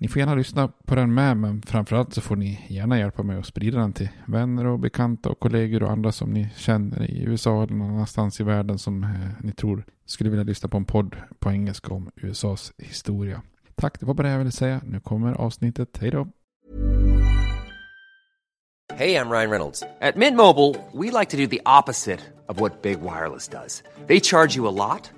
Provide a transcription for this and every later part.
Ni får gärna lyssna på den med, men framförallt så får ni gärna hjälpa mig att sprida den till vänner och bekanta och kollegor och andra som ni känner i USA eller någon annanstans i världen som eh, ni tror skulle vilja lyssna på en podd på engelska om USAs historia. Tack, det var bara det jag ville säga. Nu kommer avsnittet. Hej då! Hej, jag Ryan Reynolds. På Mint Mobile, we like to do the opposite of what Big Wireless does. They charge you a lot.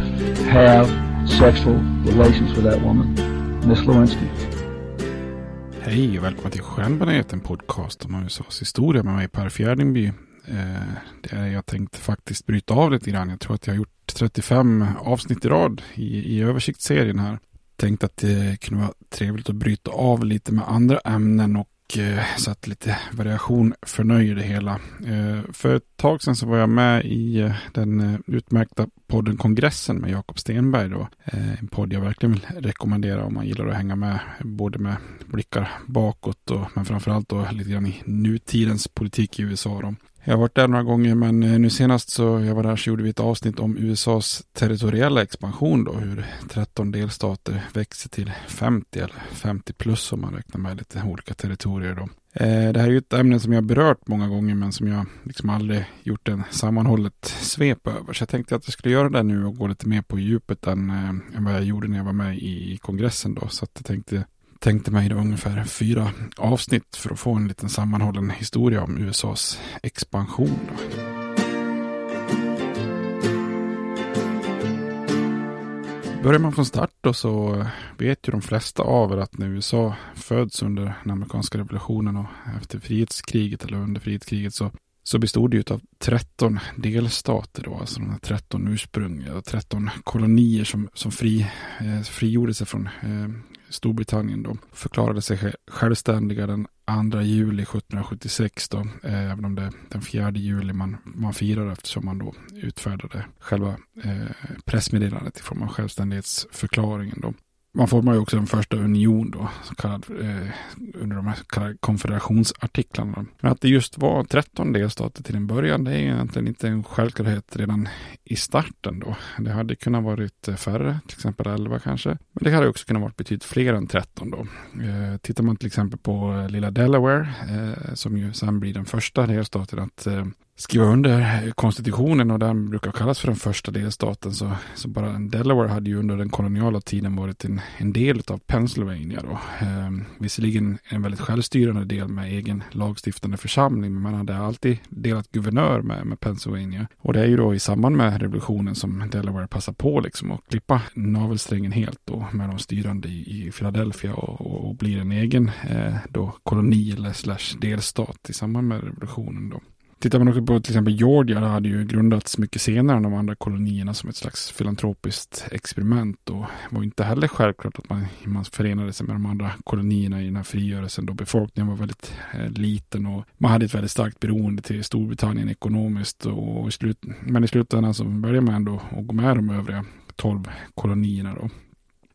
have sexual relations with that woman, Miss Lewinsky. Hej och välkommen till Stjärnbaneten en podcast om USAs historia med mig Per Fjärdingby. Eh, det är jag tänkte faktiskt bryta av lite grann. Jag tror att jag har gjort 35 avsnitt i rad i, i översiktsserien här. Tänkte att det kunde vara trevligt att bryta av lite med andra ämnen och Eh, så att lite variation förnöjer det hela. Eh, för ett tag sedan så var jag med i eh, den utmärkta podden Kongressen med Jakob Stenberg. Då. En podd jag verkligen vill rekommendera om man gillar att hänga med både med blickar bakåt och men framförallt då lite grann i nutidens politik i USA. Då. Jag har varit där några gånger men eh, nu senast så jag var där så gjorde vi ett avsnitt om USAs territoriella expansion då. Hur 13 delstater växer till 50 eller 50 plus om man räknar med lite olika territorier då. Eh, det här är ju ett ämne som jag berört många gånger men som jag liksom aldrig gjort en sammanhållet svep över. Så jag tänkte att jag skulle göra det nu och gå lite mer på djupet än, eh, än vad jag gjorde när jag var med i kongressen då. Så att jag tänkte tänkte mig då ungefär fyra avsnitt för att få en liten sammanhållen historia om USAs expansion. Då. Börjar man från start då så vet ju de flesta av er att när USA föds under den amerikanska revolutionen och efter frihetskriget eller under frihetskriget så, så bestod det ju av 13 delstater då, alltså de här 13 ursprungliga, 13 kolonier som, som fri, eh, frigjorde sig från eh, Storbritannien då förklarade sig självständiga den 2 juli 1776 då, eh, även om det är den 4 juli man, man firar eftersom man då utfärdade själva eh, pressmeddelandet i form av självständighetsförklaringen då man formar ju också en första union då, så kallad, eh, under de här kallade konfederationsartiklarna. Men att det just var 13 delstater till en början, det är egentligen inte en självklarhet redan i starten då. Det hade kunnat varit eh, färre, till exempel 11 kanske. Men det hade också kunnat varit betydligt fler än 13 då. Eh, tittar man till exempel på eh, lilla Delaware, eh, som ju sen blir den första delstaten att eh, skriva under konstitutionen och den brukar kallas för den första delstaten. Så, så bara Delaware hade ju under den koloniala tiden varit en, en del av Pennsylvania. Då. Ehm, visserligen en väldigt självstyrande del med egen lagstiftande församling, men man hade alltid delat guvernör med, med Pennsylvania. Och det är ju då i samband med revolutionen som Delaware passar på liksom att klippa navelsträngen helt då med de styrande i, i Philadelphia och, och, och, blir en egen eh, då koloni eller slash delstat i samband med revolutionen då. Tittar man också på till exempel Georgia, det hade ju grundats mycket senare än de andra kolonierna som ett slags filantropiskt experiment och var inte heller självklart att man, man förenade sig med de andra kolonierna i den här frigörelsen då. Befolkningen var väldigt eh, liten och man hade ett väldigt starkt beroende till Storbritannien ekonomiskt och i slut, men i slutändan så började man ändå att gå med de övriga tolv kolonierna då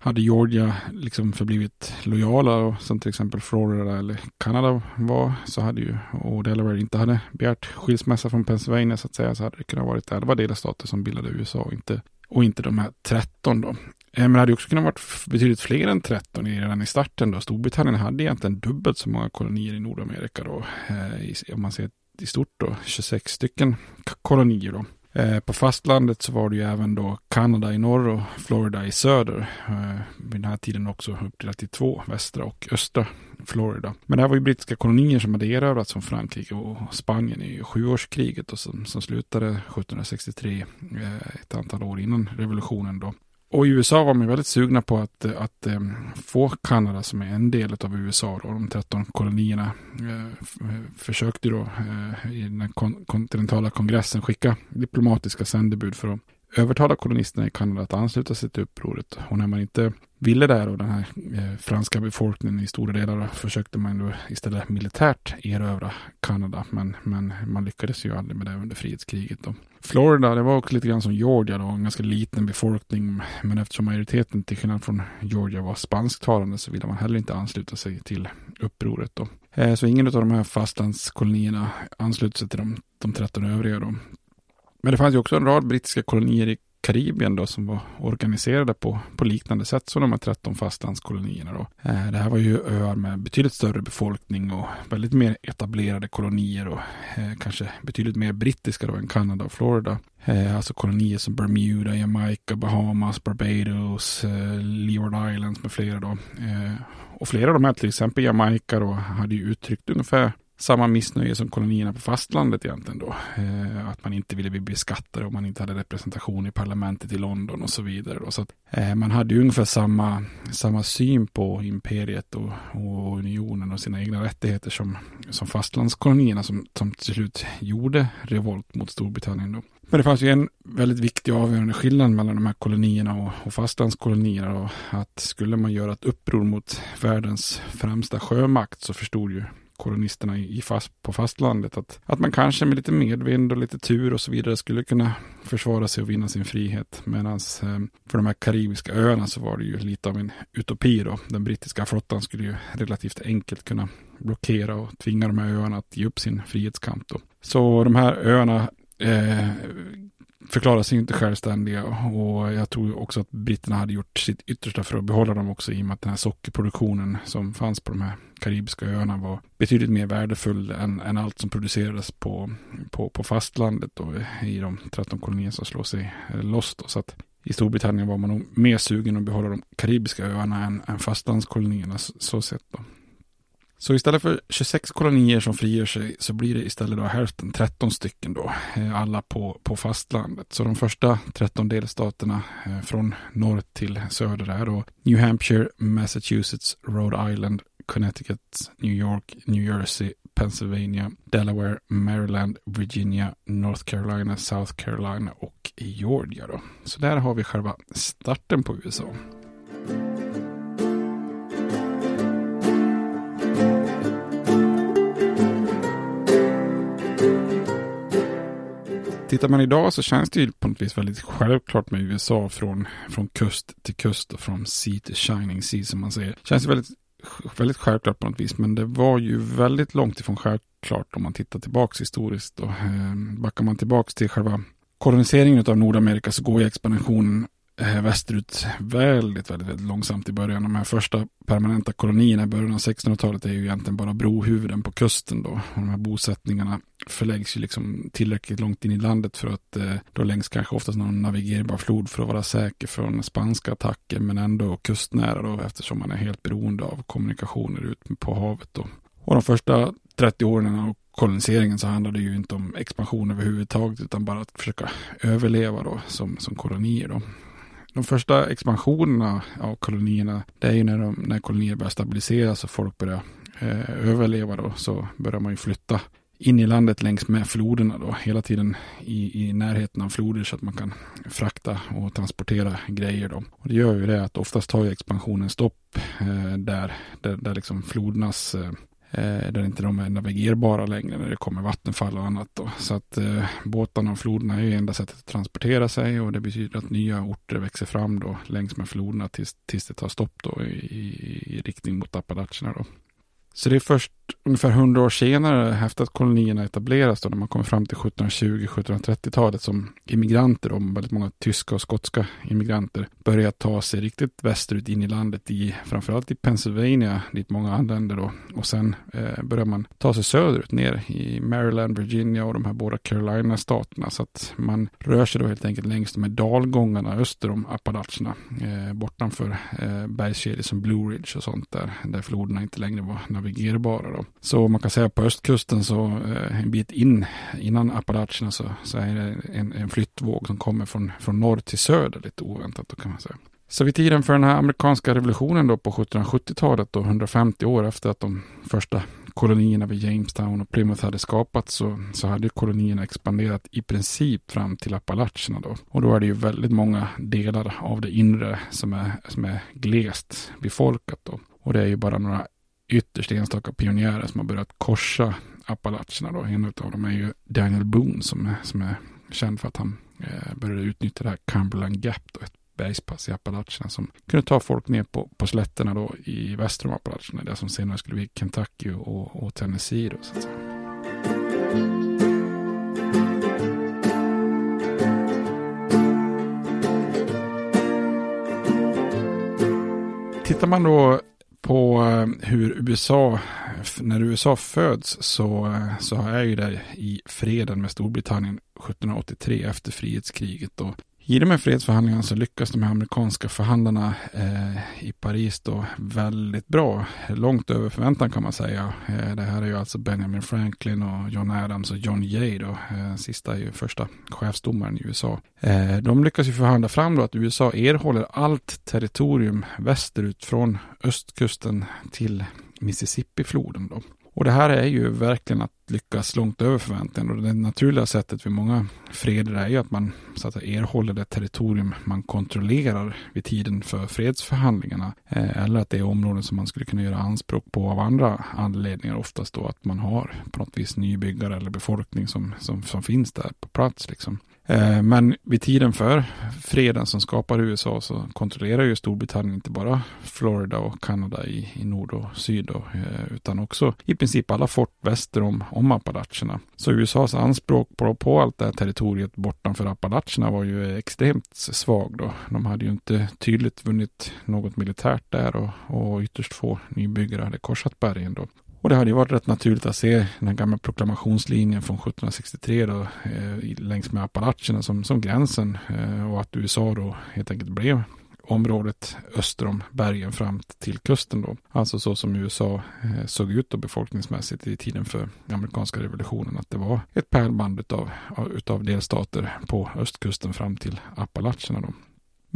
hade Georgia liksom förblivit lojala och som till exempel Florida eller Kanada var så hade ju och Delaware inte hade begärt skilsmässa från Pennsylvania så att säga så hade det kunnat varit 11 delstater som bildade USA och inte, och inte de här 13 då. Eh, men det hade också kunnat varit betydligt fler än 13 redan i starten då. Storbritannien hade egentligen dubbelt så många kolonier i Nordamerika då. Eh, om man ser i stort då, 26 stycken kolonier då. Eh, på fastlandet så var det ju även då Kanada i norr och Florida i söder. Eh, vid den här tiden också uppdelat i två, västra och östra Florida. Men det här var ju brittiska kolonier som hade erövrats från Frankrike och Spanien i sjuårskriget och som, som slutade 1763, eh, ett antal år innan revolutionen då. Och i USA var man väldigt sugna på att, eh, att eh, få Kanada som är en del av USA. Då. De 13 kolonierna eh, försökte då i den kontinentala kongressen skicka diplomatiska sändebud för att övertala kolonisterna i Kanada att ansluta sig till upproret. Och när man inte ville där och den här eh, franska befolkningen i stora delar försökte man då istället militärt erövra Kanada. Men, men man lyckades ju aldrig med det under frihetskriget. Då. Florida, det var också lite grann som Georgia då, en ganska liten befolkning. Men eftersom majoriteten till skillnad från Georgia var spansktalande så ville man heller inte ansluta sig till upproret då. Eh, så ingen av de här fastlandskolonierna anslöt sig till de, de 13 övriga då. Men det fanns ju också en rad brittiska kolonier i Karibien då som var organiserade på, på liknande sätt som de här 13 fastlandskolonierna då. Eh, det här var ju öar med betydligt större befolkning och väldigt mer etablerade kolonier och eh, kanske betydligt mer brittiska då än Kanada och Florida. Eh, alltså kolonier som Bermuda, Jamaica, Bahamas, Barbados, Leeward Islands med flera då. Och flera av de här, till exempel Jamaica då, hade ju uttryckt ungefär samma missnöje som kolonierna på fastlandet egentligen då. Eh, att man inte ville bli beskattad om man inte hade representation i parlamentet i London och så vidare. Då. Så att, eh, man hade ju ungefär samma, samma syn på imperiet och, och unionen och sina egna rättigheter som, som fastlandskolonierna som, som till slut gjorde revolt mot Storbritannien. Då. Men det fanns ju en väldigt viktig och avgörande skillnad mellan de här kolonierna och, och fastlandskolonierna. Och att skulle man göra ett uppror mot världens främsta sjömakt så förstod ju kolonisterna i fast, på fastlandet. Att, att man kanske med lite medvind och lite tur och så vidare skulle kunna försvara sig och vinna sin frihet. Medan eh, för de här karibiska öarna så var det ju lite av en utopi då. Den brittiska flottan skulle ju relativt enkelt kunna blockera och tvinga de här öarna att ge upp sin frihetskamp då. Så de här öarna eh, förklarar sig inte självständiga och jag tror också att britterna hade gjort sitt yttersta för att behålla dem också i och med att den här sockerproduktionen som fanns på de här karibiska öarna var betydligt mer värdefull än, än allt som producerades på, på, på fastlandet och i de 13 kolonierna som slår sig eh, loss. Då. Så att i Storbritannien var man nog mer sugen att behålla de karibiska öarna än, än fastlandskolonierna så, så sett. Då. Så istället för 26 kolonier som frigör sig så blir det istället då hälften, 13 stycken då, eh, alla på, på fastlandet. Så de första 13 delstaterna eh, från norr till söder är då New Hampshire, Massachusetts, Rhode Island, Connecticut, New York, New Jersey, Pennsylvania, Delaware, Maryland, Virginia, North Carolina, South Carolina och Georgia. Då. Så där har vi själva starten på USA. Tittar man idag så känns det ju på något vis väldigt självklart med USA från, från kust till kust och från sea till shining sea som man säger. Känns väldigt, väldigt självklart på något vis men det var ju väldigt långt ifrån självklart om man tittar tillbaks historiskt. Och, eh, backar man tillbaks till själva koloniseringen av Nordamerika så går ju expansionen eh, västerut väldigt, väldigt, väldigt långsamt i början. De här första permanenta kolonierna i början av 1600-talet är ju egentligen bara brohuvuden på kusten då. Och de här bosättningarna förläggs ju liksom tillräckligt långt in i landet för att eh, då längs kanske oftast någon navigerbar flod för att vara säker från spanska attacker men ändå kustnära då eftersom man är helt beroende av kommunikationer ut på havet då. Och de första 30 åren av koloniseringen så handlade det ju inte om expansion överhuvudtaget utan bara att försöka överleva då som, som kolonier då. De första expansionerna av kolonierna, det är ju när, de, när kolonier börjar stabiliseras och folk börjar eh, överleva då, så börjar man ju flytta in i landet längs med floderna då, hela tiden i, i närheten av floder så att man kan frakta och transportera grejer då. Och det gör ju det att oftast tar ju expansionen stopp eh, där, där, där liksom flodernas eh, eh, där inte de är navigerbara längre när det kommer vattenfall och annat. Då. Så att eh, båtarna och floderna är ju enda sättet att transportera sig och det betyder att nya orter växer fram då längs med floderna tills, tills det tar stopp då i, i, i riktning mot Appalacherna då. Så det är först ungefär hundra år senare, efter att kolonierna etableras, då, när man kommer fram till 1720-1730-talet, som immigranter, och väldigt många tyska och skotska immigranter, börjar ta sig riktigt västerut in i landet, i, framförallt i Pennsylvania, dit många anländer då. Och sen eh, börjar man ta sig söderut, ner i Maryland, Virginia och de här båda Carolina-staterna. Så att man rör sig då helt enkelt längs de här dalgångarna öster om Appalacherna, eh, bortanför eh, bergskedjor som Blue Ridge och sånt där, där floderna inte längre var navigerbara. Då. Så man kan säga på östkusten så eh, en bit in innan Appalacherna så, så är det en, en flyttvåg som kommer från, från norr till söder lite oväntat då kan man säga. Så vid tiden för den här amerikanska revolutionen då på 1770-talet då 150 år efter att de första kolonierna vid Jamestown och Plymouth hade skapats så, så hade kolonierna expanderat i princip fram till Appalacherna då. Och då är det ju väldigt många delar av det inre som är, som är glest befolkat då. Och det är ju bara några ytterst enstaka pionjärer som har börjat korsa Appalacherna. Då. En av dem är ju Daniel Boone som är, som är känd för att han eh, började utnyttja det här Cumberland Gap, då, ett bergspass i Appalacherna som kunde ta folk ner på, på slätterna då i väster om Appalacherna, det som senare skulle bli Kentucky och, och Tennessee. Då, så att säga. Tittar man då på eh, hur USA, när USA föds så, eh, så är ju det i freden med Storbritannien 1783 efter frihetskriget. Och i de här fredsförhandlingarna så lyckas de här amerikanska förhandlarna eh, i Paris då väldigt bra. Långt över förväntan kan man säga. Eh, det här är ju alltså Benjamin Franklin och John Adams och John Jay då. Eh, sista är ju första chefsdomaren i USA. Eh, de lyckas ju förhandla fram då att USA erhåller allt territorium västerut från östkusten till Mississippifloden då. Och det här är ju verkligen att lyckas långt över förväntan. Och det naturliga sättet vid många freder är ju att man så att erhåller det territorium man kontrollerar vid tiden för fredsförhandlingarna. Eh, eller att det är områden som man skulle kunna göra anspråk på av andra anledningar. Oftast då att man har på något vis nybyggare eller befolkning som, som, som finns där på plats. Liksom. Eh, men vid tiden för freden som skapar USA så kontrollerar ju Storbritannien inte bara Florida och Kanada i, i nord och syd då, eh, utan också i princip alla fort väster om, om Appalacherna. Så USAs anspråk på, på allt det här territoriet bortanför Appalacherna var ju extremt svag då. De hade ju inte tydligt vunnit något militärt där och, och ytterst få nybyggare hade korsat bergen då. Och det hade ju varit rätt naturligt att se den här gamla proklamationslinjen från 1763 då, eh, längs med Appalacherna som, som gränsen eh, och att USA då helt enkelt blev området öster om bergen fram till kusten då. Alltså så som USA eh, såg ut då befolkningsmässigt i tiden för amerikanska revolutionen. Att det var ett pärlband utav, utav delstater på östkusten fram till Appalacherna då.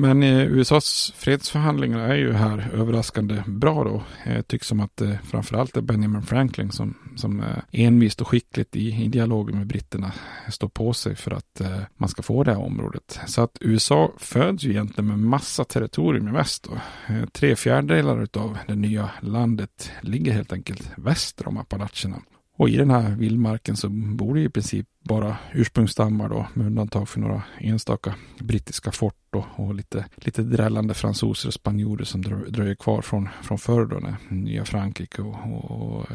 Men eh, USAs fredsförhandlingar är ju här överraskande bra då. Det tycks som att eh, framförallt är Benjamin Franklin som, som eh, envist och skickligt i, i dialogen med britterna står på sig för att eh, man ska få det här området. Så att USA föds ju egentligen med massa territorium i väst. Då. Eh, tre fjärdedelar av det nya landet ligger helt enkelt väster om Appalacherna. Och i den här vildmarken så bor det i princip bara ursprungsstammar då, med undantag för några enstaka brittiska fort då, och lite, lite drällande fransoser och spanjorer som dröjer kvar från, från förr då när nya Frankrike och, och, och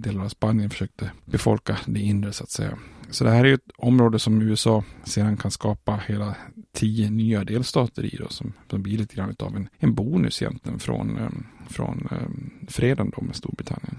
delar av Spanien försökte befolka det inre så att säga. Så det här är ett område som USA sedan kan skapa hela tio nya delstater i då, som, som blir lite grann av en, en bonus egentligen från, eh, från eh, freden då med Storbritannien.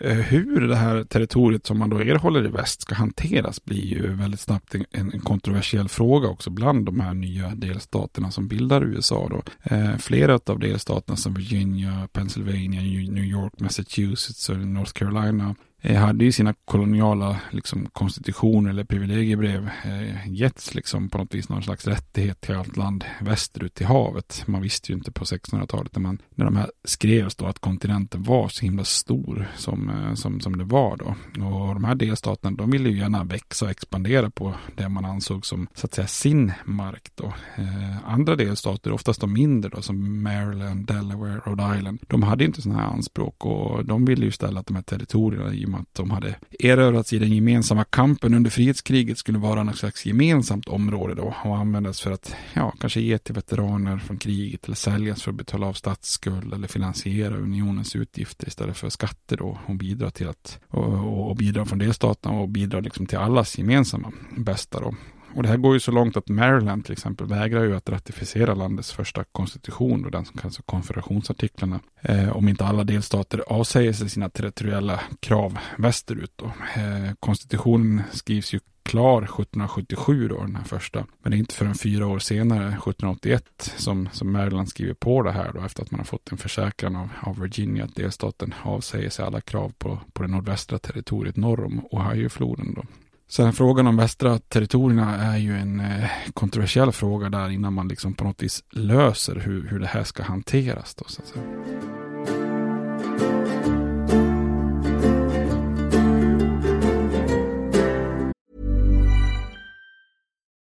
Eh, hur det här territoriet som man då erhåller i väst ska hanteras blir ju väldigt snabbt en, en kontroversiell fråga också bland de här nya delstaterna som bildar USA. Då. Eh, flera av delstaterna som Virginia, Pennsylvania, New York, Massachusetts och North Carolina Eh, hade ju sina koloniala liksom, konstitutioner eller privilegiebrev eh, getts liksom, på något vis någon slags rättighet till allt land västerut till havet. Man visste ju inte på 1600-talet när, man, när de här skrevs då att kontinenten var så himla stor som, eh, som, som det var då. Och de här delstaterna de ville ju gärna växa och expandera på det man ansåg som så att säga sin mark då. Eh, andra delstater, oftast de mindre då som Maryland, Delaware, Island, de hade inte sådana här anspråk och de ville ju ställa att de här territorierna i och med att de hade erövrats i den gemensamma kampen under frihetskriget skulle vara något slags gemensamt område då och användas för att ja, kanske ge till veteraner från kriget eller säljas för att betala av statsskuld eller finansiera unionens utgifter istället för skatter då och bidra till att och, och bidra från delstaterna och bidra liksom till allas gemensamma bästa då. Och det här går ju så långt att Maryland till exempel vägrar ju att ratificera landets första konstitution och den som kallas konfederationsartiklarna. Eh, om inte alla delstater avsäger sig sina territoriella krav västerut. Då. Eh, konstitutionen skrivs ju klar 1777 då, den här första. Men det är inte förrän fyra år senare, 1781, som, som Maryland skriver på det här då, efter att man har fått en försäkran av, av Virginia att delstaten avsäger sig alla krav på, på det nordvästra territoriet norr om Ohiofloden. då. Sen frågan om västra territorierna är ju en eh, kontroversiell fråga där innan man liksom på något vis löser hur, hur det här ska hanteras. Då, så att säga.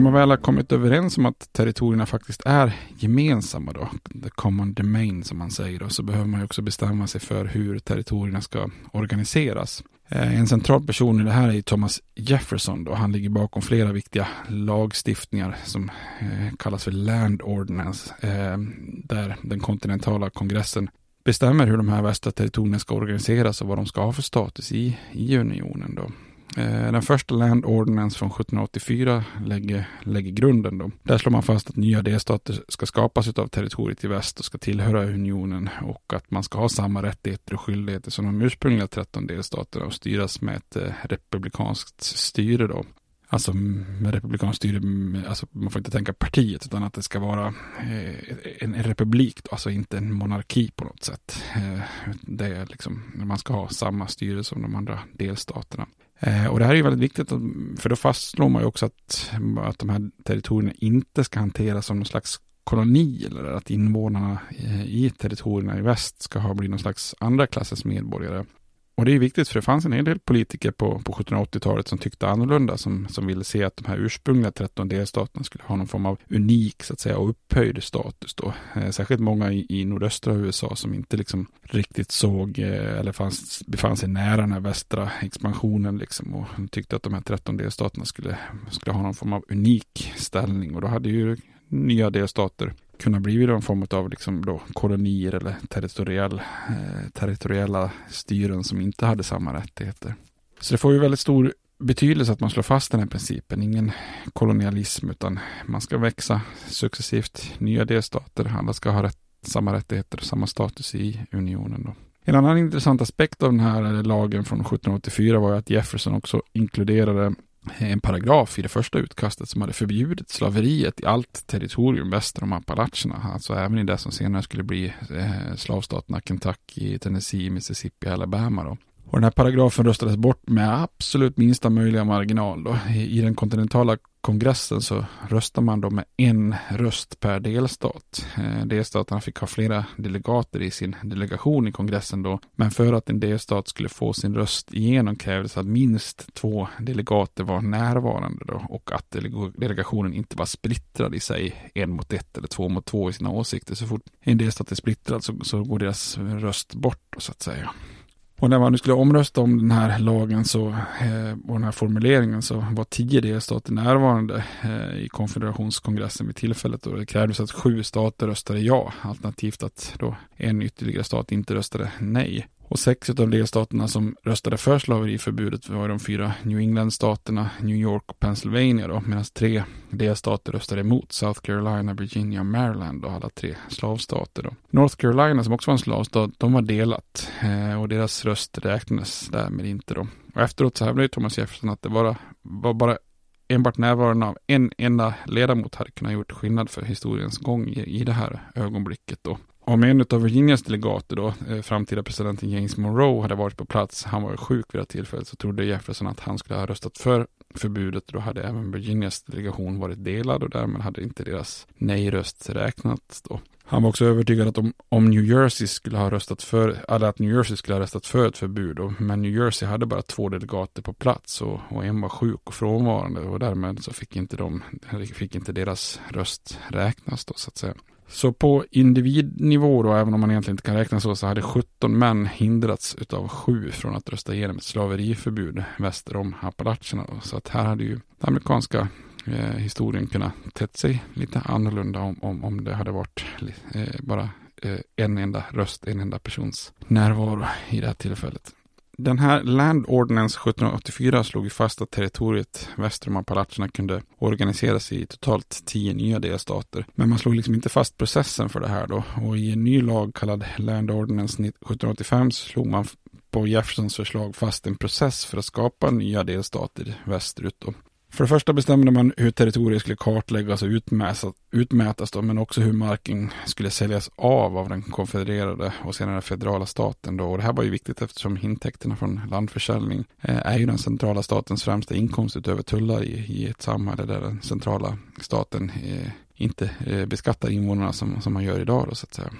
När man väl har kommit överens om att territorierna faktiskt är gemensamma då, the common domain som man säger då, så behöver man ju också bestämma sig för hur territorierna ska organiseras. Eh, en central person i det här är Thomas Jefferson då. Han ligger bakom flera viktiga lagstiftningar som eh, kallas för Land Ordinance, eh, där den kontinentala kongressen bestämmer hur de här västra territorierna ska organiseras och vad de ska ha för status i, i unionen då. Eh, den första Land Ordinance från 1784 lägger, lägger grunden. Då. Där slår man fast att nya delstater ska skapas av territoriet i väst och ska tillhöra unionen och att man ska ha samma rättigheter och skyldigheter som de ursprungliga 13 delstaterna och styras med ett eh, republikanskt styre. Då. Alltså med republikanskt styre, alltså man får inte tänka partiet utan att det ska vara eh, en, republik, då, alltså inte en monarki på något sätt. Det är liksom, man ska ha samma styre som de andra delstaterna. Eh, och det här är ju väldigt viktigt, för då fastslår man ju också att, att de här territorierna inte ska hanteras som någon slags koloni eller att invånarna eh, i territorierna i väst ska ha blivit någon slags andra klassens medborgare. Och det är viktigt för det fanns en hel del politiker på, på 1780-talet som tyckte annorlunda, som, som ville se att de här ursprungliga 13 delstaterna skulle ha någon form av unik så att säga och upphöjd status då. Eh, särskilt många i, i nordöstra USA som inte liksom riktigt såg eh, eller fanns, befann sig nära den här västra expansionen liksom och tyckte att de här 13 delstaterna skulle, skulle ha någon form av unik ställning och då hade ju nya delstater kunna bli någon form av liksom då kolonier eller territoriell, eh, territoriella styren som inte hade samma rättigheter. Så det får ju väldigt stor betydelse att man slår fast den här principen. Ingen kolonialism utan man ska växa successivt. Nya delstater, alla ska ha rätt, samma rättigheter och samma status i unionen. Då. En annan intressant aspekt av den här lagen från 1784 var att Jefferson också inkluderade en paragraf i det första utkastet som hade förbjudit slaveriet i allt territorium väster om Appalacherna. Alltså även i det som senare skulle bli eh, slavstaterna Kentucky, Tennessee, Mississippi, Alabama. Då. Och den här paragrafen röstades bort med absolut minsta möjliga marginal. Då. I den kontinentala kongressen så röstar man då med en röst per delstat. Eh, delstaterna fick ha flera delegater i sin delegation i kongressen då. Men för att en delstat skulle få sin röst igenom krävdes att minst två delegater var närvarande då. Och att delegationen inte var splittrad i sig en mot ett eller två mot två i sina åsikter. Så fort en delstat är splittrad så, så går deras röst bort så att säga. Och när man nu skulle omrösta om den här lagen så, eh, och den här formuleringen så var tio delstater närvarande eh, i konfederationskongressen vid tillfället. Och det krävdes att sju stater röstade ja, alternativt att då en ytterligare stat inte röstade nej. Och sex av delstaterna som röstade för slaveriförbudet var de fyra New England-staterna, New York och Pennsylvania då, medan tre delstater röstade emot, South Carolina, Virginia och Maryland och alla tre slavstater då. North Carolina som också var en slavstat, de var delat eh, och deras röst räknades därmed inte då. Och efteråt så hävdade Thomas Jefferson att det bara, var bara enbart närvaron av en enda ledamot hade kunnat gjort skillnad för historiens gång i, i det här ögonblicket då. Om en av Virginias delegater då, eh, framtida presidenten James Monroe hade varit på plats, han var sjuk vid det tillfället, så trodde Jefferson att han skulle ha röstat för förbudet. Då hade även Virginias delegation varit delad och därmed hade inte deras nej-röst räknats då. Han var också övertygad att om, om New Jersey skulle ha röstat för, eller att New Jersey skulle ha röstat för ett förbud. då, men New Jersey hade bara två delegater på plats och, och en var sjuk och frånvarande och därmed så fick inte, de, fick inte deras röst räknas då så att säga. Så på individnivå då, även om man egentligen inte kan räkna så, så hade 17 män hindrats utav sju från att rösta igenom ett slaveriförbud väster om Appalacherna. Då. Så att här hade ju den amerikanska eh, historien kunnat tätt sig lite annorlunda om, om, om det hade varit eh, bara eh, en enda röst, en enda persons närvaro i det här tillfället. Den här Land Ordinance 1784 slog fast att territoriet väster om Appalacherna kunde organiseras i totalt tio nya delstater. Men man slog liksom inte fast processen för det här då. Och i en ny lag kallad Land Ordinance 1785 slog man på Jeffersons förslag fast en process för att skapa nya delstater västerut. Då. För det första bestämde man hur territoriet skulle kartläggas och utmätas, utmätas då, men också hur marken skulle säljas av av den konfedererade och senare federala staten. Då. Och det här var ju viktigt eftersom intäkterna från landförsäljning eh, är ju den centrala statens främsta inkomst utöver tullar i, i ett samhälle där den centrala staten eh, inte eh, beskattar invånarna som, som man gör idag. Då, så att säga.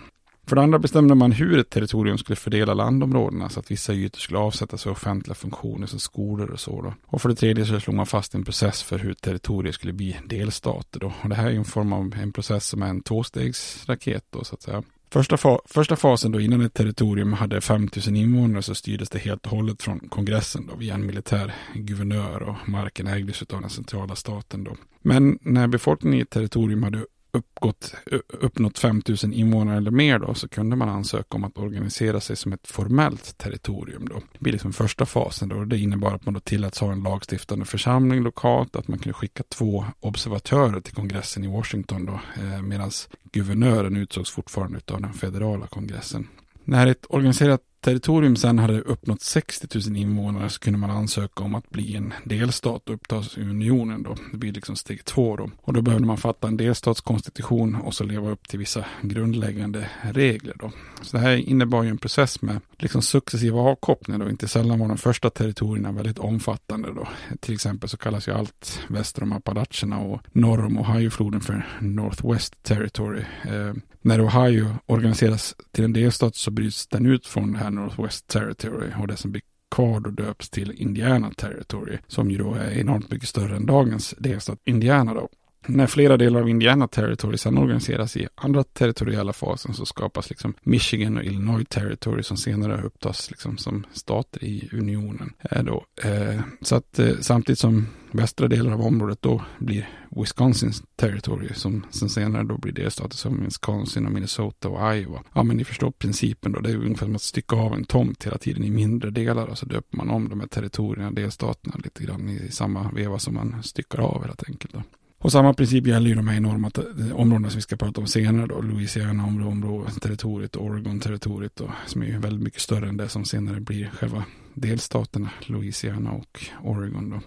För det andra bestämde man hur ett territorium skulle fördela landområdena så att vissa ytor skulle avsättas för offentliga funktioner som skolor och så. Då. Och för det tredje så slog man fast en process för hur territorier skulle bli delstater. Då. Och det här är en form av en process som är en tvåstegsraket då så att säga. Första, fa första fasen då innan ett territorium hade 5000 invånare så styrdes det helt och hållet från kongressen då via en militär guvernör och marken ägdes av den centrala staten då. Men när befolkningen i ett territorium hade uppgått, uppnått 5000 invånare eller mer då, så kunde man ansöka om att organisera sig som ett formellt territorium. Då. Det blir liksom första fasen då. Det innebar att man då tilläts ha en lagstiftande församling lokalt, att man kunde skicka två observatörer till kongressen i Washington då, eh, medan guvernören utsågs fortfarande av den federala kongressen. När ett organiserat territorium sen hade uppnått 60 000 invånare så kunde man ansöka om att bli en delstat och upptas i unionen då. Det blir liksom steg två då. Och då behövde man fatta en delstatskonstitution och så leva upp till vissa grundläggande regler då. Så det här innebar ju en process med liksom successiva avkopplingar och Inte sällan var de första territorierna väldigt omfattande då. Till exempel så kallas ju allt väster om Appalacherna och norr om Ohiofloden för Northwest Territory. Eh, när Ohio organiseras till en delstat så bryts den ut från det här Northwest Territory och det som blir kvar då döps till Indiana Territory som ju då är enormt mycket större än dagens delstat Indiana då. När flera delar av Indiana Territory sedan organiseras i andra territoriella fasen så skapas liksom Michigan och Illinois Territory som senare upptas liksom som stater i unionen. Äh då. Eh, så att eh, samtidigt som västra delar av området då blir Wisconsins territory som sen senare då blir delstater som Wisconsin och Minnesota och Iowa. Ja men ni förstår principen då. Det är ungefär som att stycka av en tomt hela tiden i mindre delar och så döper man om de här territorierna, delstaterna lite grann i samma veva som man styckar av helt enkelt. Då. Och samma princip gäller ju de här enorma områdena som vi ska prata om senare då. Louisiana området, territoriet, och Oregon-territoriet då, som är väldigt mycket större än det som senare blir själva delstaterna, Louisiana och Oregon då.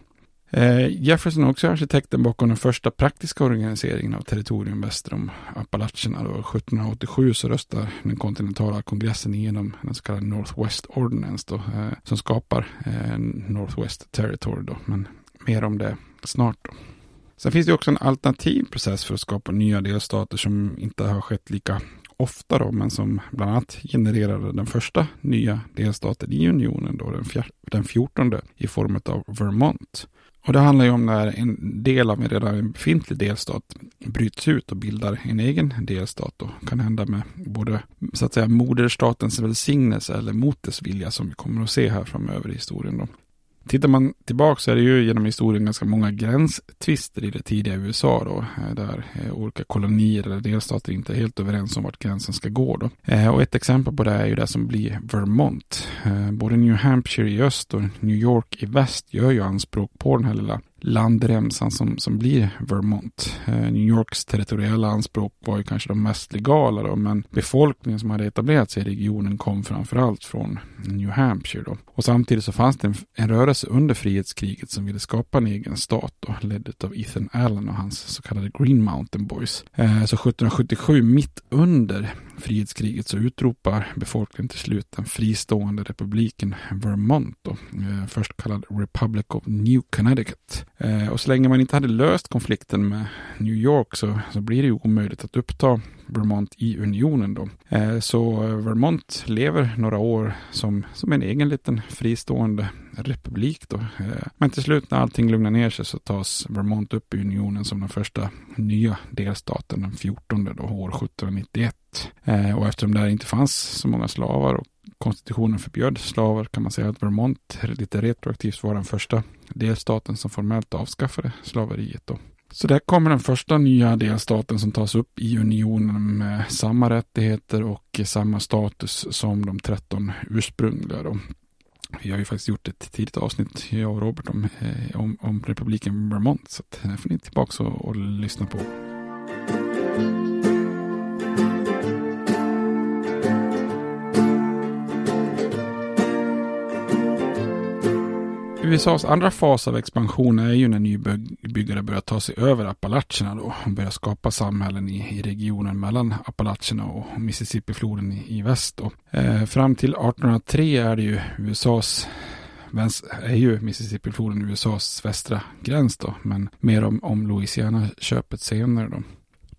Eh, Jefferson är också arkitekten bakom den första praktiska organiseringen av territorium väster om Appalacherna. Då. 1787 så röstar den kontinentala kongressen igenom den så kallade Northwest Ordinance då, eh, som skapar eh, Northwest Territory. Då. Men mer om det snart. Då. Sen finns det också en alternativ process för att skapa nya delstater som inte har skett lika ofta då, men som bland annat genererade den första nya delstaten i unionen då, den, fjär, den 14 i form av Vermont. Och det handlar ju om när en del av en redan befintlig delstat bryts ut och bildar en egen delstat. Och kan hända med både så att säga moderstatens välsignelse eller mot dess vilja som vi kommer att se här framöver i historien. Då. Tittar man tillbaka så är det ju genom historien ganska många gränstvister i det tidiga USA då. Eh, där eh, olika kolonier eller delstater inte är helt överens om vart gränsen ska gå då. Eh, och ett exempel på det är ju det som blir Vermont. Både New Hampshire i öst och New York i väst gör ju anspråk på den här lilla landremsan som, som blir Vermont. Eh, New Yorks territoriella anspråk var ju kanske de mest legala då, men befolkningen som hade etablerat sig i regionen kom framförallt från New Hampshire då. Och samtidigt så fanns det en, en rörelse under frihetskriget som ville skapa en egen stat då, ledd av Ethan Allen och hans så kallade Green Mountain Boys. Eh, så 1777, mitt under frihetskriget så utropar befolkningen till slut den fristående republiken Vermont då, eh, först kallad Republic of New Connecticut. Eh, och så länge man inte hade löst konflikten med New York så, så blir det ju omöjligt att uppta Vermont i unionen då. Eh, så eh, Vermont lever några år som, som en egen liten fristående republik då. Eh, men till slut när allting lugnar ner sig så tas Vermont upp i unionen som den första nya delstaten den 14 då, år 1791. Och eftersom det inte fanns så många slavar och konstitutionen förbjöd slavar kan man säga att Vermont lite retroaktivt var den första delstaten som formellt avskaffade slaveriet. Då. Så där kommer den första nya delstaten som tas upp i unionen med samma rättigheter och samma status som de 13 ursprungliga. Då. Vi har ju faktiskt gjort ett tidigt avsnitt, jag och Robert, om, eh, om, om republiken Vermont. Så det eh, får ni tillbaka och, och lyssna på. USAs andra fas av expansion är ju när nybyggare börjar ta sig över Appalacherna då och börjar skapa samhällen i, i regionen mellan Appalacherna och Mississippifloden i, i väst. Då. Eh, fram till 1803 är det ju USAs är ju Mississippifloden USAs västra gräns då, men mer om, om Louisiana-köpet senare då.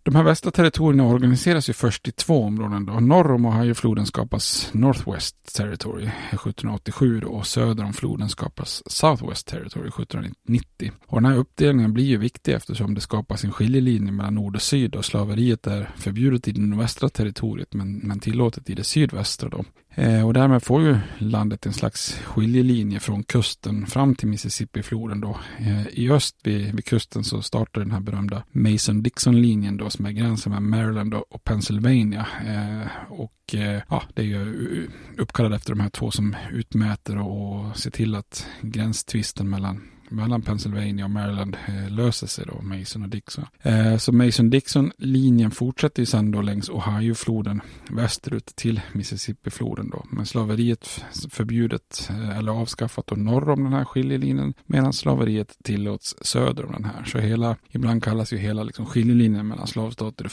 De här västra territorierna organiseras ju först i två områden. Då. Norr om Ohiofloden skapas Northwest Territory 1787 då, och söder om floden skapas Southwest Territory 1790. Och den här uppdelningen blir ju viktig eftersom det skapas en skiljelinje mellan nord och syd och slaveriet är förbjudet i det nordvästra territoriet men, men tillåtet i det sydvästra. Då. Eh, och därmed får ju landet en slags skiljelinje från kusten fram till Mississippifloden då. Eh, I öst vid, vid, kusten så startar den här berömda Mason-Dixon-linjen då som är gränsen mellan Maryland och Pennsylvania. Eh, och eh, ja, det är ju uppkallad efter de här två som utmäter och ser till att gränstvisten mellan mellan Pennsylvania och Maryland eh, löser sig då, Mason och Dixon. Eh, så Mason-Dixon-linjen fortsätter ju sen då längs Ohio-floden västerut till Mississippi-floden då. Men slaveriet förbjudet eh, eller avskaffat då norr om den här skiljelinjen medan slaveriet tillåts söder om den här. Så hela, ibland kallas ju hela liksom skiljelinjen mellan slavstater och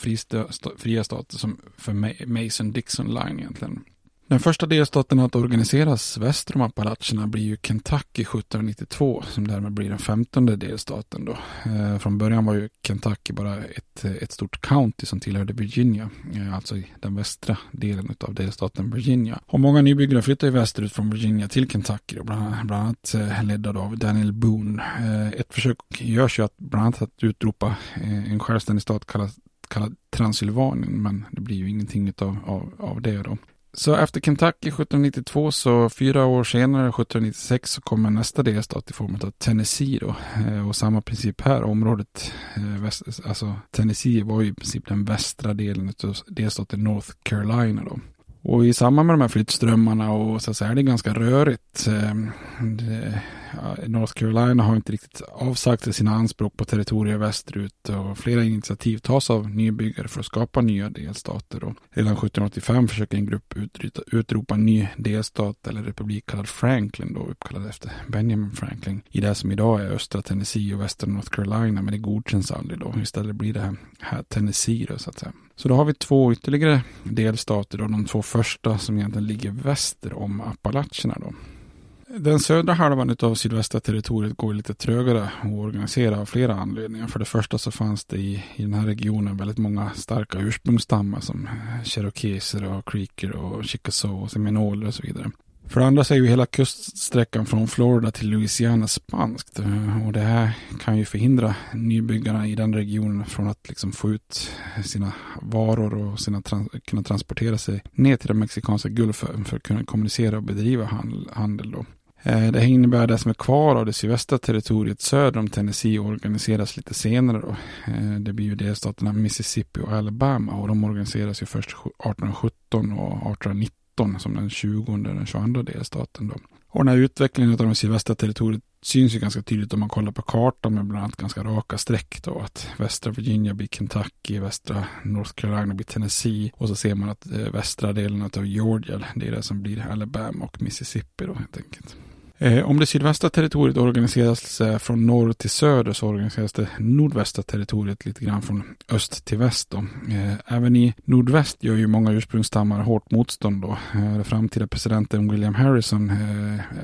fria stater som för Mason-Dixon-line egentligen. Den första delstaten att organiseras väster om Appalacherna blir ju Kentucky 1792 som därmed blir den femtonde delstaten då. Eh, från början var ju Kentucky bara ett, ett stort county som tillhörde Virginia, eh, alltså i den västra delen av delstaten Virginia. Och många nybyggare flyttade västerut från Virginia till Kentucky då, bland, bland annat eh, ledda av Daniel Boone. Eh, ett försök görs ju att bland annat att utropa eh, en självständig stat kallad kallad Transylvanien, men det blir ju ingenting av, av, av det då. Så efter Kentucky 1792 så fyra år senare, 1796, så kommer nästa delstat i form av Tennessee då. Eh, och samma princip här, området, eh, alltså Tennessee var ju i princip den västra delen av delstaten North Carolina då. Och i samband med de här flyttströmmarna och så, så är det ganska rörigt. Ehm, North Carolina har inte riktigt avsagt sig sina anspråk på territorier västerut och flera initiativ tas av nybyggare för att skapa nya delstater. Och redan 1785 försöker en grupp utryta, utropa en ny delstat eller republik kallad Franklin, då uppkallad efter Benjamin Franklin, i det som idag är östra Tennessee och västra North Carolina, men det godkänns aldrig då. Istället blir det här, här Tennessee då, så att säga. Så då har vi två ytterligare delstater och de två första som egentligen ligger väster om Appalacherna då. Den södra halvan av sydvästra territoriet går lite trögare att organisera av flera anledningar. För det första så fanns det i, i den här regionen väldigt många starka ursprungsstammar som cherokeser och creeker och chickasaw och seminoler och så vidare. För det andra så är ju hela kuststräckan från Florida till Louisiana spanskt. Eh, och det här kan ju förhindra nybyggarna i den regionen från att liksom få ut sina varor och sina trans kunna transportera sig ner till den mexikanska gulfen för att kunna kommunicera och bedriva handel. då. Eh, det här innebär att det som är kvar av det sydvästra territoriet söder om Tennessee organiseras lite senare. Då. Eh, det blir ju delstaterna Mississippi och Alabama och de organiseras ju först 1817 och 1819 som den 20 den 22 delstaten. Då. Och den här utvecklingen av det sydvästra territoriet syns ju ganska tydligt om man kollar på kartan med bland annat ganska raka streck då. Att västra Virginia blir Kentucky, västra North Carolina blir Tennessee och så ser man att eh, västra delen av Georgia, det är det som blir Alabama och Mississippi då helt enkelt. Eh, om det sydvästra territoriet organiseras eh, från norr till söder så organiseras det nordvästra territoriet lite grann från öst till väst. Då. Eh, även i nordväst gör ju många ursprungsstammar hårt motstånd. Då. Den framtida presidenten William Harrison,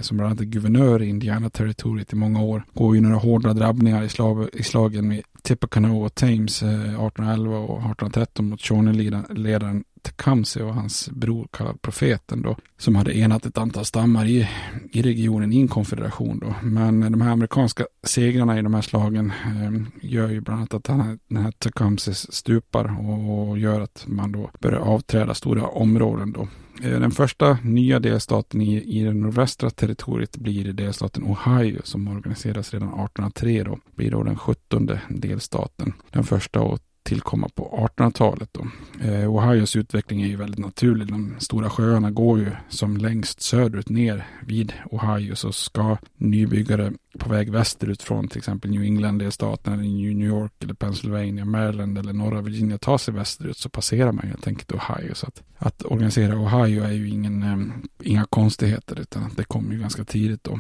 som bland annat är guvernör i Indiana-territoriet i många år, går ju några hårda drabbningar i, slag, i slagen med Tippecanoe och Thames 1811 och 1813 mot Shawnee-ledaren Kamse och hans bror kallad profeten då, som hade enat ett antal stammar i, i regionen i en konfederation då. Men de här amerikanska segrarna i de här slagen eh, gör ju bland annat att han, den här Tecumseh stupar och, och gör att man då börjar avträda stora områden då. Eh, den första nya delstaten i, i det nordvästra territoriet blir delstaten Ohio som organiseras redan 1803 då. Blir då den sjuttonde delstaten. Den första och tillkomma på 1800-talet. Då. Eh, Ohios utveckling är ju väldigt naturlig. De stora sjöarna går ju som längst söderut ner vid Ohio så ska nybyggare på väg västerut från till exempel New England-delstaten eller New York eller Pennsylvania, Maryland eller norra Virginia ta sig västerut så passerar man helt enkelt Ohio. Så att, att organisera Ohio är ju ingen, eh, inga konstigheter utan det kommer ju ganska tidigt då.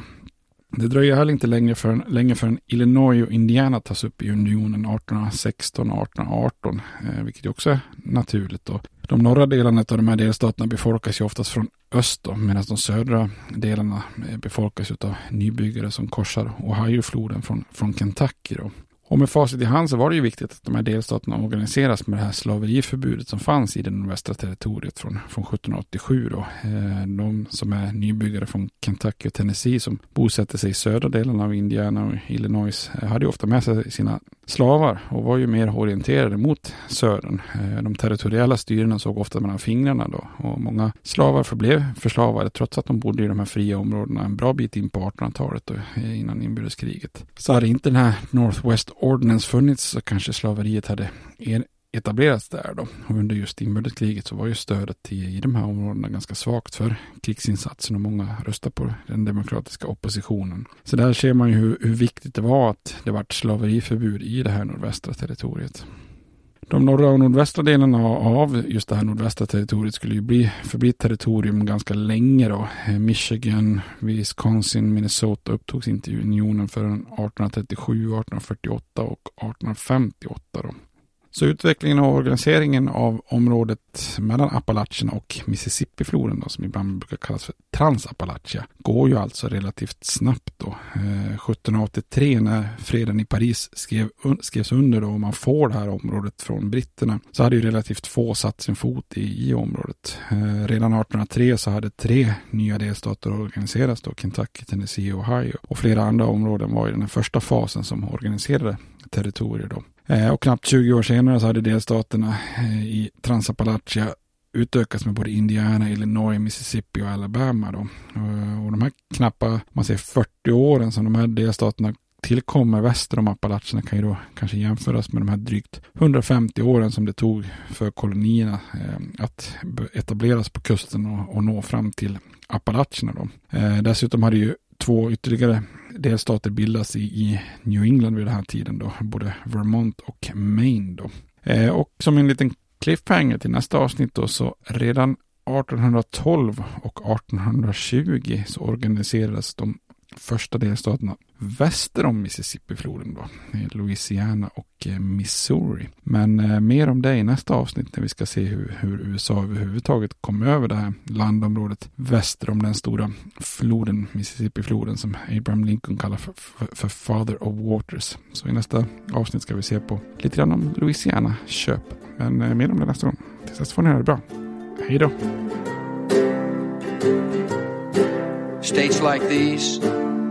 Det dröjer heller inte länge förrän, länge förrän Illinois och Indiana tas upp i unionen 1816 och 1818, eh, vilket också är naturligt. Då. De norra delarna av de här delstaterna befolkas ju oftast från öst medan de södra delarna eh, befolkas av nybyggare som korsar Ohio-floden från, från Kentucky. Då. Och med facit i hand så var det ju viktigt att de här delstaterna organiseras med det här slaveriförbudet som fanns i det nordvästra territoriet från, från 1787. Då. Eh, de som är nybyggare från Kentucky och Tennessee som bosätter sig i södra delarna av Indiana och Illinois eh, hade ju ofta med sig sina slavar och var ju mer orienterade mot södern. Eh, de territoriella styrena såg ofta mellan fingrarna då och många slavar förblev förslavade trots att de bodde i de här fria områdena en bra bit in på 1800-talet eh, innan inbördeskriget. Så hade inte den här Northwest Ordinance funnits så kanske slaveriet hade etablerats där då. Och under just inbördeskriget så var ju stödet i, i de här områdena ganska svagt för krigsinsatsen och många röstade på den demokratiska oppositionen. Så där ser man ju hur, hur viktigt det var att det var slaveriförbud i det här nordvästra territoriet. De norra och nordvästra delarna av just det här nordvästra territoriet skulle ju bli, förbli territorium ganska länge då. Michigan, Wisconsin, Minnesota upptogs inte i unionen förrän 1837, 1848 och 1858 då. Så utvecklingen och organiseringen av området mellan Appalacherna och Mississippifloden som ibland brukar kallas för Transappalachia går ju alltså relativt snabbt då. Eh, 1783 när freden i Paris skrev, un, skrevs under då och man får det här området från britterna så hade ju relativt få satt sin fot i, i området. Eh, redan 1803 så hade tre nya delstater organiserats då, Kentucky, Tennessee och Ohio. Och flera andra områden var i den första fasen som organiserade territorier då. Eh, och knappt 20 år senare så hade delstaterna eh, i Transappalachia utökats med både Indiana, Illinois, Mississippi och Alabama. Då. Eh, och de här knappa, man säger 40 åren som de här delstaterna tillkommer väster om Appalacherna kan ju då kanske jämföras med de här drygt 150 åren som det tog för kolonierna eh, att etableras på kusten och, och nå fram till Appalacherna. Då. Eh, dessutom hade ju två ytterligare delstater bildas i, i, New England vid den här tiden då, både Vermont och Maine då. Eh, och som en liten cliffhanger till nästa avsnitt då, så redan 1812 och 1820 så organiserades de första delstaterna väster om Mississippifloden då, Louisiana och eh, Missouri. Men eh, mer om det i nästa avsnitt när vi ska se hur, hur USA överhuvudtaget kom över det här landområdet väster om den stora floden, Mississippifloden som Abraham Lincoln kallar för, för, för, Father of Waters. Så i nästa avsnitt ska vi se på lite grann om Louisiana köp. Men eh, mer om det nästa gång. Tills dess får ni ha det bra. Hej då! States like these